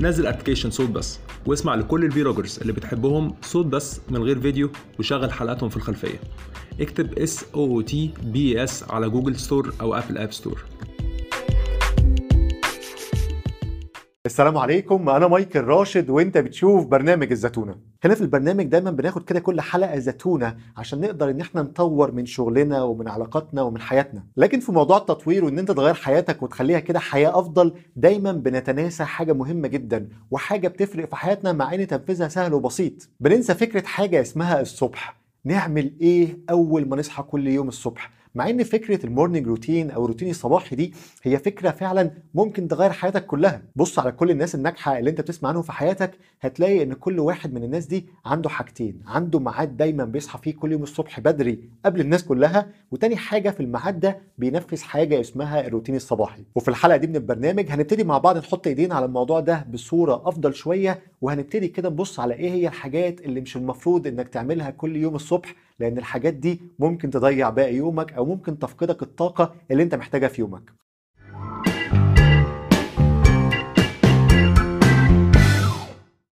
نزل application صوت بس واسمع لكل ال vloggers اللي بتحبهم صوت بس من غير فيديو وشغل حلقاتهم في الخلفية. اكتب S O T B S على Google Store أو Apple App Store السلام عليكم أنا مايكل راشد وأنت بتشوف برنامج الزتونة. هنا في البرنامج دايما بناخد كده كل حلقة زتونة عشان نقدر إن إحنا نطور من شغلنا ومن علاقاتنا ومن حياتنا. لكن في موضوع التطوير وإن إنت تغير حياتك وتخليها كده حياة أفضل دايما بنتناسى حاجة مهمة جدا وحاجة بتفرق في حياتنا مع إن تنفيذها سهل وبسيط. بننسى فكرة حاجة اسمها الصبح. نعمل إيه أول ما نصحى كل يوم الصبح؟ مع إن فكرة morning routine أو الروتين الصباحي دي هي فكرة فعلا ممكن تغير حياتك كلها. بص على كل الناس الناجحة اللي أنت بتسمع عنهم في حياتك هتلاقي إن كل واحد من الناس دي عنده حاجتين عنده ميعاد دايما بيصحى فيه كل يوم الصبح بدري قبل الناس كلها وتاني حاجة في الميعاد ده بينفذ حاجة اسمها الروتين الصباحي. وفي الحلقة دي من البرنامج هنبتدي مع بعض نحط إيدينا على الموضوع ده بصورة أفضل شوية وهنبتدي كده نبص على إيه هي الحاجات اللي مش المفروض إنك تعملها كل يوم الصبح لأن الحاجات دي ممكن تضيع باقي يومك أو ممكن تفقدك الطاقة اللي أنت محتاجها في يومك.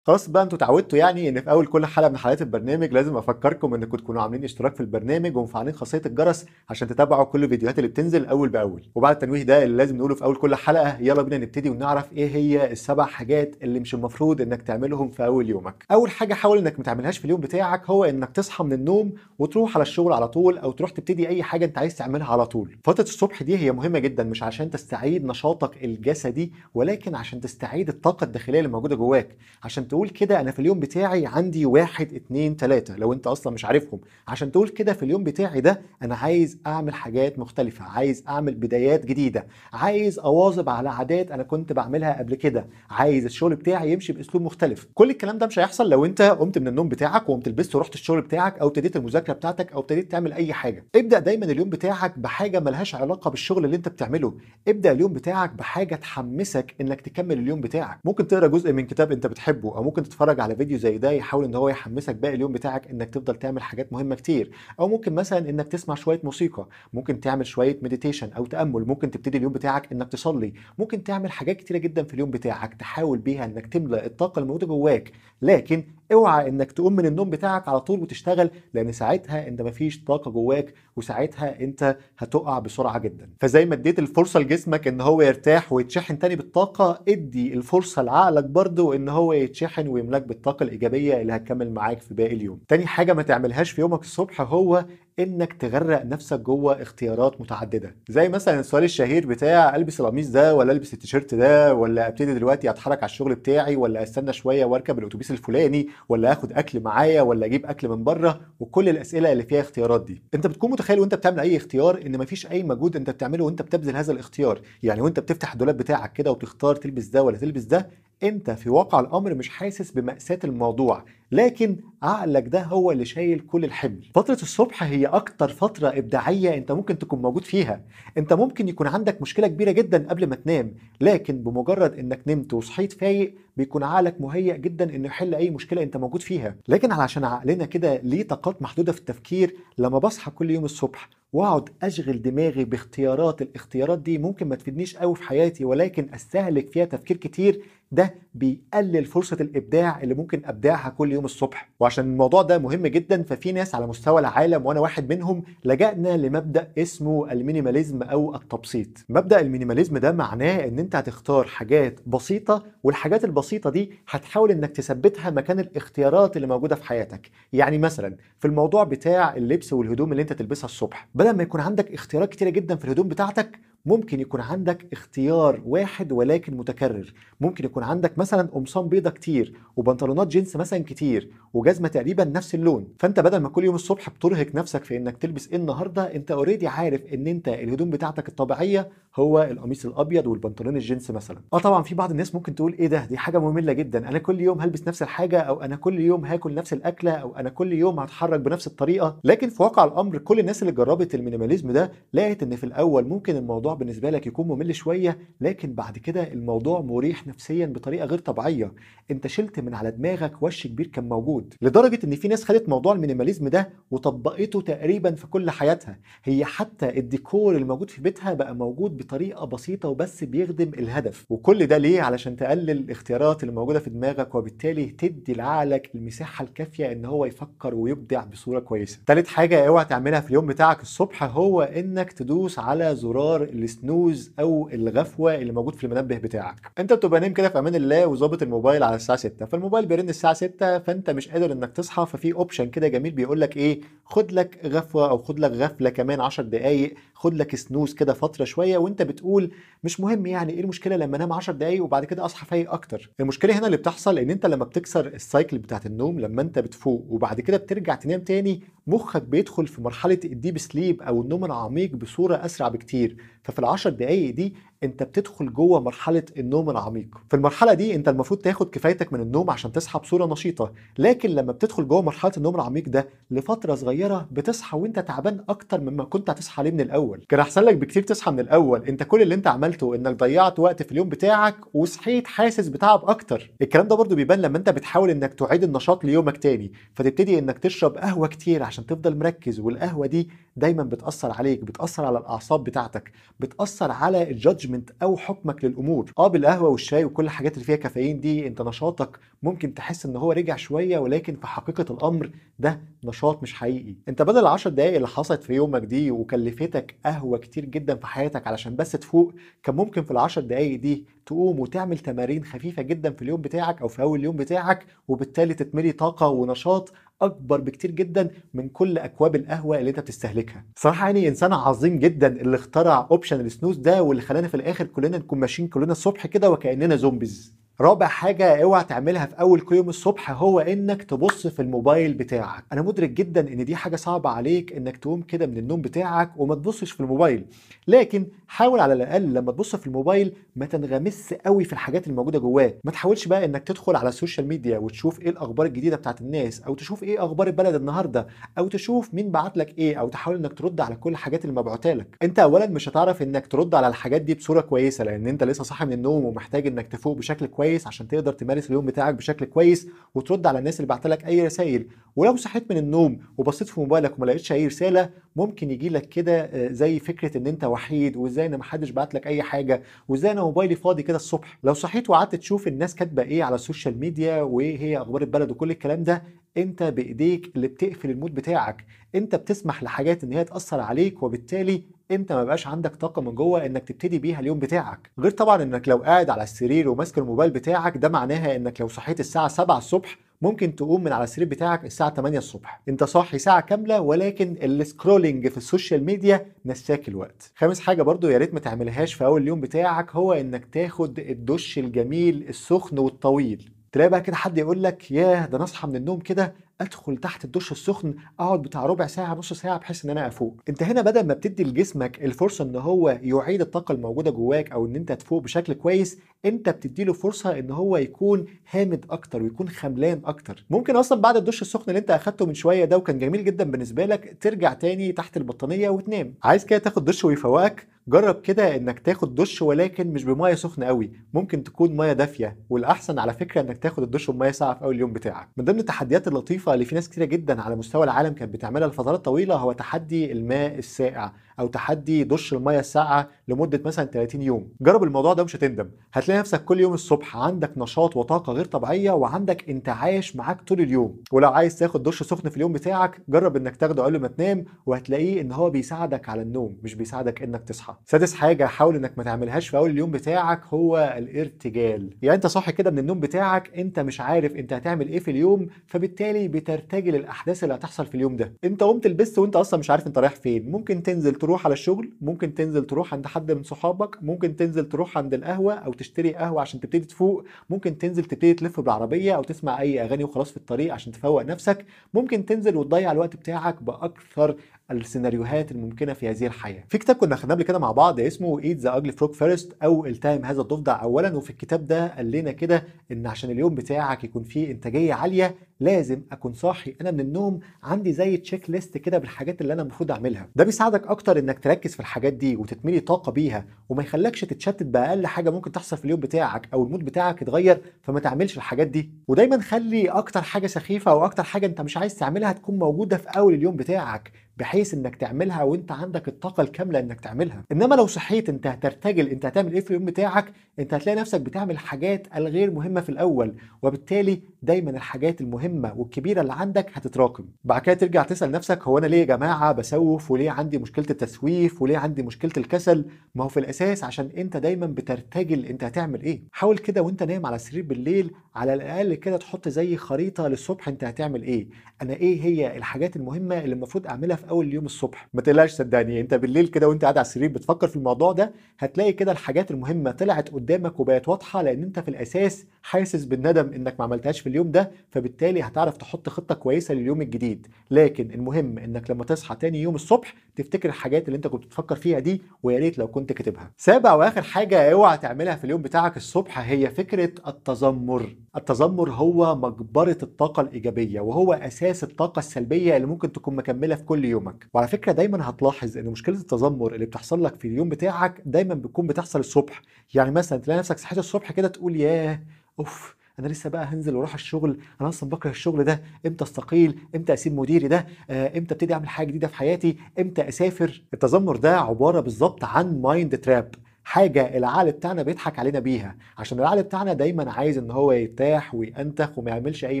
خلاص بقى أنتوا اتعودتوا يعني ان في اول كل حلقة من حلقات البرنامج لازم افكركم انكم تكونوا عاملين اشتراك في البرنامج ومفعلين خاصية الجرس عشان تتابعوا كل الفيديوهات اللي بتنزل اول باول. وبعد التنويه ده اللي لازم نقوله في اول كل حلقة يلا بينا نبتدي ونعرف إيه هي السبع حاجات اللي مش المفروض انك تعملهم في اول يومك. اول حاجة حاول انك ما تعملهاش في اليوم بتاعك هو انك تصحى من النوم وتروح على الشغل على طول أو تروح تبتدي اي حاجة انت عايز تعملها على طول. فترة الصبح دي هي مهمة جدا مش عشان تستعيد نشاطك الجسدي ولكن عشان تستعيد الطاقة الداخلية اللي موجودة جواك عشان تقول كده أنا في اليوم بتاعي عندي واحد اتنين تلاتة لو أنت أصلا مش عارفهم. عشان تقول كده في اليوم بتاعي ده أنا عايز أعمل حاجات مختلفة عايز أعمل بدايات جديدة عايز أواظب على عادات أنا كنت بعملها قبل كده عايز الشغل بتاعي يمشي بأسلوب مختلف. كل الكلام ده مش هيحصل لو أنت قمت من النوم بتاعك وقمت لبست ورحت الشغل بتاعك أو ابتديت المذاكرة بتاعتك أو ابتديت تعمل أي حاجة. ابدأ دايما اليوم بتاعك بحاجة ملهاش علاقة بالشغل اللي أنت بتعمله. ابدأ اليوم بتاعك بحاجة تحمسك إنك تكمل اليوم بتاعك. ممكن تقرأ جزء من كتاب أنت بتحبه أو ممكن تتفرج على فيديو زي ده يحاول إن هو يحمسك باقي اليوم بتاعك إنك تفضل تعمل حاجات مهمة كتير. أو ممكن مثلا إنك تسمع شوية موسيقى. ممكن تعمل شوية meditation أو تأمل. ممكن تبتدي اليوم بتاعك إنك تصلي. ممكن تعمل حاجات كتيرة جدا في اليوم بتاعك. تحاول بيها إنك تملى الطاقة الموجوده جواك. لكن اوعى إنك تقوم من النوم بتاعك على طول وتشتغل لأن ساعتها أنت مفيش طاقة جواك وساعتها أنت هتقع بسرعة جدا. فزي ما اديت الفرصة لجسمك إن هو يرتاح ويتشحن تاني بالطاقة ادي الفرصة لعقلك برضه إن هو يتشحن ويملاك بالطاقة الإيجابية اللي هتكمل معاك في باقي اليوم. تاني حاجة ما تعملهاش في يومك الصبح هو إنك تغرق نفسك جوه اختيارات متعددة. زي مثلا السؤال الشهير بتاع ألبس القميص ده ولا ألبس التيشيرت ده ولا أبتدي دلوقتي أتحرك على الشغل بتاعي ولا أستنى شوية وأركب الأتوبيس الفلاني ولا آخد أكل معايا ولا أجيب أكل من بره وكل الأسئلة اللي فيها اختيارات دي. أنت بتكون متخيل وأنت بتعمل أي اختيار إن مفيش أي مجهود أنت بتعمله وأنت بتبذل هذا الاختيار. يعني وأنت بتفتح الدولاب بتاعك كده وتختار تلبس ده ولا تلبس ده انت في واقع الأمر مش حاسس بمأساة الموضوع. لكن عقلك ده هو اللي شايل كل الحمل فترة الصبح هي أكتر فترة إبداعية أنت ممكن تكون موجود فيها. أنت ممكن يكون عندك مشكلة كبيرة جدا قبل ما تنام لكن بمجرد إنك نمت وصحيت فايق بيكون عقلك مهيئ جدا إنه يحل أي مشكلة أنت موجود فيها. لكن علشان عقلنا كده ليه طاقات محدودة في التفكير لما بصحى كل يوم الصبح وأقعد أشغل دماغي باختيارات الاختيارات دي ممكن ما تفيدنيش قوي في حياتي ولكن أستهلك فيها تفكير كتير ده بيقلل فرصة الإبداع اللي ممكن أبدعها كل يوم الصبح. وعشان الموضوع ده مهم جدا ففي ناس على مستوى العالم وأنا واحد منهم لجأنا لمبدأ اسمه ال minimalism أو التبسيط. مبدأ ال minimalism ده معناه إن أنت هتختار حاجات بسيطة والحاجات البسيطة دي هتحاول إنك تثبتها مكان الاختيارات اللي موجودة في حياتك. يعني مثلا في الموضوع بتاع اللبس والهدوم اللي أنت تلبسها الصبح. بدل ما يكون عندك اختيارات كتيرة جدا في الهدوم بتاعتك ممكن يكون عندك اختيار واحد ولكن متكرر. ممكن يكون عندك مثلا قمصان بيضة كتير وبنطلونات جينز مثلا كتير وجزمة تقريبا نفس اللون. فأنت بدل ما كل يوم الصبح بترهق نفسك في إنك تلبس إيه النهارده أنت already عارف إن أنت الهدوم بتاعتك الطبيعية هو القميص الأبيض والبنطلون الجينز مثلا. آه طبعا في بعض الناس ممكن تقول إيه ده؟ دي حاجة مملة جدا. أنا كل يوم هلبس نفس الحاجة أو أنا كل يوم هاكل نفس الأكلة أو أنا كل يوم هتحرك بنفس الطريقة. لكن في واقع الأمر كل الناس اللي جربت ال minimalism ده لقت إن في الأول ممكن الموضوع بالنسبة لك يكون ممل شوية لكن بعد كده الموضوع مريح نفسيا بطريقة غير طبيعية. أنت شلت من على دماغك وش كبير كان موجود. لدرجة إن في ناس خدت موضوع ال minimalism ده وطبقته تقريبا في كل حياتها. هي حتى الديكور الموجود في بيتها بقى موجود بطريقة بسيطة وبس بيخدم الهدف. وكل ده ليه؟ علشان تقلل الاختيارات اللي موجودة في دماغك وبالتالي تدي لعقلك المساحة الكافية إن هو يفكر ويبدع بصورة كويسة. تالت حاجة اوعى تعملها في اليوم بتاعك الصبح هو إنك تدوس على زرار ال snooze أو الغفوة اللي موجود في المنبه بتاعك. أنت بتبقى نايم كده في أمان الله وظابط الموبايل على الساعة 6 فالموبايل بيرن الساعة 6 فأنت مش قادر إنك تصحى ففي option كده جميل بيقول لك إيه؟ خد لك غفوة أو خد لك غفلة كمان 10 دقائق خد لك snooze كده فترة شوية بتقول مش مهم يعني إيه المشكلة لما انام 10 دقائق وبعد كده اصحى فايق أكتر. المشكلة هنا اللي بتحصل ان انت لما بتكسر ال cycle بتاعت النوم لما انت بتفوق وبعد كده بترجع تنام تاني مخك بيدخل في مرحلة ال deep sleep أو النوم العميق بصورة أسرع بكتير. ففي العشر دقايق دي أنت بتدخل جوه مرحلة النوم العميق. في المرحلة دي أنت المفروض تاخد كفايتك من النوم عشان تصحى بصورة نشيطة. لكن لما بتدخل جوه مرحلة النوم العميق ده لفترة صغيرة بتصحى وأنت تعبان أكتر مما كنت هتصحى عليه من الأول. كان أحسن لك بكتير تصحى من الأول. أنت كل اللي أنت عملته إنك ضيعت وقت في اليوم بتاعك وصحيت حاسس بتعب أكتر. الكلام ده برضو بيبان لما أنت بتحاول إنك تعيد النشاط ليومك تاني. فتبتدي إنك تشرب قهوة كتير عشان تفضل مركز والقهوة دي دايما بتأثر عليك بتأثر على الأعصاب بتاعتك بتأثر على الجادجمنت أو حكمك للأمور. آه بالقهوة والشاي وكل الحاجات اللي فيها كافيين دي أنت نشاطك ممكن تحس إن هو رجع شوية ولكن في حقيقة الأمر ده نشاط مش حقيقي. أنت بدل العشر دقايق اللي حصلت في يومك دي وكلفتك قهوة كتير جدا في حياتك علشان بس تفوق كان ممكن في العشر دقايق دي تقوم وتعمل تمارين خفيفة جدا في اليوم بتاعك أو في أول اليوم بتاعك وبالتالي تتملي طاقة ونشاط أكبر بكتير جدا من كل أكواب القهوة اللي أنت بتستهلكها. صراحة يعني إنسان عظيم جدا اللي اخترع option ال snooze ده واللي خلانا في الآخر كلنا نكون ماشيين كلنا الصبح كده وكأننا zombies رابع حاجة اوعى تعملها في أول كل يوم الصبح هو إنك تبص في الموبايل بتاعك، أنا مدرك جدا إن دي حاجة صعبة عليك إنك تقوم كده من النوم بتاعك وما تبصش في الموبايل، لكن حاول على الأقل لما تبص في الموبايل ما تنغمس قوي في الحاجات اللي موجودة جواه، ما تحاولش بقى إنك تدخل على ال social media وتشوف إيه الأخبار الجديدة بتاعت الناس أو تشوف إيه أخبار البلد النهاردة أو تشوف مين بعت لك إيه أو تحاول إنك ترد على كل الحاجات اللي مبعوتة لك، أنت أولا مش هتعرف إنك ترد على الحاجات دي بصورة كويسة لأن أنت لسه صاحي من النوم ومحتاج إنك تفوق بشكل كويس عشان تقدر تمارس اليوم بتاعك بشكل كويس وترد على الناس اللي بعت لك أي رسائل. ولو صحيت من النوم وبصيت في موبايلك وما لقيتش أي رسالة ممكن يجي لك كده زي فكرة إن أنت وحيد وإزاي أنا ما حدش بعت لك أي حاجة وإزاي أنا موبايلي فاضي كده الصبح. لو صحيت وقعدت تشوف الناس كاتبة إيه على ال social media وإيه هي أخبار البلد وكل الكلام ده أنت بإيديك اللي بتقفل ال mood بتاعك. أنت بتسمح لحاجات إن هي تأثر عليك وبالتالي انت ما بقاش عندك طاقة من جوه انك تبتدي بيها اليوم بتاعك. غير طبعا انك لو قاعد على السرير وماسك الموبايل بتاعك ده معناها انك لو صحيت الساعة 7 الصبح ممكن تقوم من على السرير بتاعك الساعة 8 الصبح. انت صاحي ساعة كاملة ولكن ال scrolling في ال social media نساك الوقت. خامس حاجة برضو يا ريت ما تعملهاش في أول اليوم بتاعك هو انك تاخد الدش الجميل السخن والطويل. تلاقي بقى كده حد يقول لك ياه! ده أنا أصحى من النوم كده ادخل تحت الدش السخن اقعد بتاع ربع ساعة نص ساعة بحيث إن أنا أفوق. أنت هنا بدل ما بتدي لجسمك الفرصة إن هو يعيد الطاقة الموجودة جواك أو إن أنت تفوق بشكل كويس أنت بتدي له فرصة إن هو يكون هامد أكتر ويكون خملان أكتر. ممكن أصلا بعد الدش السخن اللي أنت أخدته من شوية ده وكان جميل جدا بالنسبة لك ترجع تاني تحت البطانية وتنام. عايز كده تاخد دش ويفوقك؟ جرب كده إنك تاخد دش ولكن مش بمية سخنة قوي ممكن تكون مية دافية والأحسن على فكرة إنك تاخد الدش بمية ساقعة في أول يوم بتاعك. من ضمن التحديات اللطيفة اللي في ناس كتيرة جدا على مستوى العالم كانت بتعملها لفترات طويلة هو تحدي الماء الساقع أو تحدي دش المية الساقعة لمدة مثلا 30 يوم. جرب الموضوع ده مش هتندم. هتلاقي نفسك كل يوم الصبح عندك نشاط وطاقة غير طبيعية وعندك انتعاش معاك طول اليوم. ولو عايز تاخد دش سخن في اليوم بتاعك جرب إنك تاخده قبل ما تنام وهتلاقيه إن هو بيساعدك على النوم مش بيساعدك إنك تصحى. سادس حاجة حاول إنك ما تعملهاش في أول اليوم بتاعك هو الارتجال. يعني أنت صاحي كده من النوم بتاعك أنت مش عارف أنت هتعمل إيه في اليوم فبالتالي بترتجل الأحداث اللي هتحصل في اليوم ده. انت قمت لبست وانت أصلا مش عارف انت رايح فين. ممكن تنزل تروح على الشغل ممكن تنزل تروح عند حد من صحابك ممكن تنزل تروح عند القهوة أو تشتري قهوة عشان تبتدي تفوق. ممكن تنزل تبتدي تلف بالعربية أو تسمع أي أغاني وخلاص في الطريق عشان تفوق نفسك. ممكن تنزل وتضيع الوقت بتاعك بأكثر السيناريوهات الممكنة في هذه الحياة. في كتاب كنا خدناه قبل كده مع بعض اسمه Eat the Ugly Frog First أو التهم هذا الضفدع اولا وفي الكتاب ده قال لنا كده إن عشان اليوم بتاعك يكون فيه إنتاجية عالية لازم أكون صاحي. أنا من النوم عندي زي checklist كده بالحاجات اللي أنا المفروض أعملها. ده بيساعدك أكتر إنك تركز في الحاجات دي وتتملي طاقة بيها وما يخلكش تتشتت بأقل حاجة ممكن تحصل في اليوم بتاعك أو ال mood بتاعك يتغير فما تعملش الحاجات دي. ودايما خلي أكتر حاجة سخيفة أو أكتر حاجة أنت مش عايز تعملها تكون موجودة في أول اليوم بتاعك. بحيث إنك تعملها وأنت عندك الطاقة الكاملة إنك تعملها. إنما لو صحيت أنت هترتجل أنت هتعمل إيه في اليوم بتاعك؟ أنت هتلاقي نفسك بتعمل حاجات الغير مهمة في الأول وبالتالي دايما الحاجات المهمة والكبيرة اللي عندك هتتراكم. بعد كده ترجع تسأل نفسك هو أنا ليه يا جماعة بسوف وليه عندي مشكلة التسويف وليه عندي مشكلة الكسل؟ ما هو في الأساس عشان أنت دايما بترتجل أنت هتعمل إيه. حاول كده وأنت نايم على السرير بالليل على الأقل كده تحط زي خريطة للصبح أنت هتعمل إيه. أنا إيه هي الحاجات المهمة اللي المفروض أعملها في أول اليوم الصبح؟ ما تقلقش صدقني أنت بالليل كده وأنت قاعد على السرير بتفكر في الموضوع ده هتلاقي كده الحاجات المهمة طلعت قدامك وبقت واضحة لأن أنت في الأساس حاسس بالندم إنك ما عملتهاش في اليوم ده فبالتالي هتعرف تحط خطة كويسة لليوم الجديد. لكن المهم إنك لما تصحى تاني يوم الصبح تفتكر الحاجات اللي أنت كنت بتفكر فيها دي ويا ريت لو كنت كاتبها. سابع وآخر حاجة اوعى تعملها في اليوم بتاعك الصبح هي فكرة التذمر. التذمر هو مقبره الطاقة الإيجابية وهو أساس الطاقة السلبية اللي ممكن تكون مكملة في كل يومك. وعلى فكرة دايما هتلاحظ إن مشكلة التذمر اللي بتحصل لك في اليوم بتاعك دايما بتكون بتحصل الصبح. يعني مثلا تلاقي نفسك صحيت الصبح كده تقول ياه أوف أنا لسه بقى هنزل وأروح الشغل أنا أصلا بكره الشغل ده إمتى أستقيل؟ إمتى أسيب مديري ده؟ آه، إمتى أبتدي أعمل حاجة جديدة في حياتي؟ إمتى أسافر؟ التذمر ده عبارة بالظبط عن مايند تراب حاجة العقل بتاعنا بيضحك علينا بيها عشان العقل بتاعنا دايما عايز إن هو يرتاح وينتخ وما يعملش أي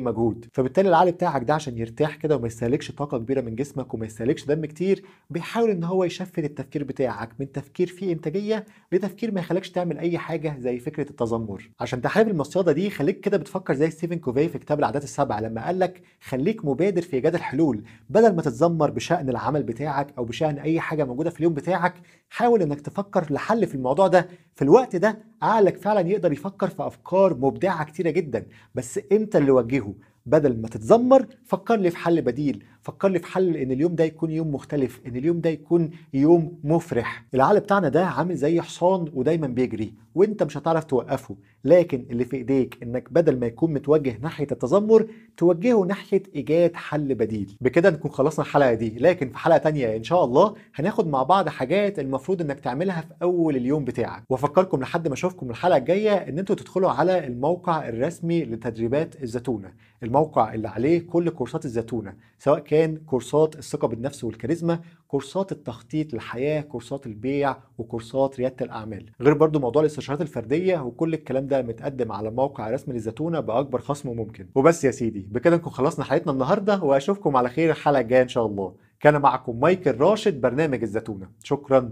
مجهود. فبالتالي العقل بتاعك ده عشان يرتاح كده وما يستهلكش طاقة كبيرة من جسمك وما يستهلكش دم كتير بيحاول إن هو ي shift التفكير بتاعك من تفكير فيه إنتاجية لتفكير ما يخليكش تعمل أي حاجة زي فكرة التذمر. عشان تحارب المصيدة دي خليك كده بتفكر زي ستيفن كوفي في كتاب العادات السبعة لما قال لك خليك مبادر في إيجاد الحلول. بدل ما تتذمر بشأن العمل بتاعك أو بشأن أي حاجة موجودة في اليوم بتاعك حاول إنك تفكر لحل في الموضوع ده. في الوقت ده عقلك فعلا يقدر يفكر في أفكار مبدعة كتيرة جدا بس انت اللي وجهه بدل ما تتذمر فكر لي في حل بديل. فكر لي في حل إن اليوم ده يكون يوم مختلف إن اليوم ده يكون يوم مفرح. العقل بتاعنا ده عامل زي حصان ودايما بيجري وإنت مش هتعرف توقفه. لكن اللي في إيديك إنك بدل ما يكون متوجه ناحية التذمر توجهه ناحية إيجاد حل بديل. بكده نكون خلصنا الحلقة دي. لكن في حلقة تانية إن شاء الله هناخد مع بعض حاجات المفروض إنك تعملها في أول اليوم بتاعك. وأفكركم لحد ما أشوفكم الحلقة الجاية إن أنتوا تدخلوا على الموقع الرسمي لتدريبات الزتونة. الموقع اللي عليه كل كورسات الزتونة سواء كان كورسات الثقة بالنفس والكاريزما كورسات التخطيط للحياة كورسات البيع وكورسات ريادة الأعمال. غير برضو موضوع الاستشارات الفردية وكل الكلام ده متقدم على موقع رسمي للزتونه بأكبر خصم ممكن. وبس يا سيدي بكده نكون خلصنا حلقتنا النهارده وأشوفكم على خير الحلقة الجاية إن شاء الله. كان معكم مايكل راشد برنامج الزتونة. شكرا.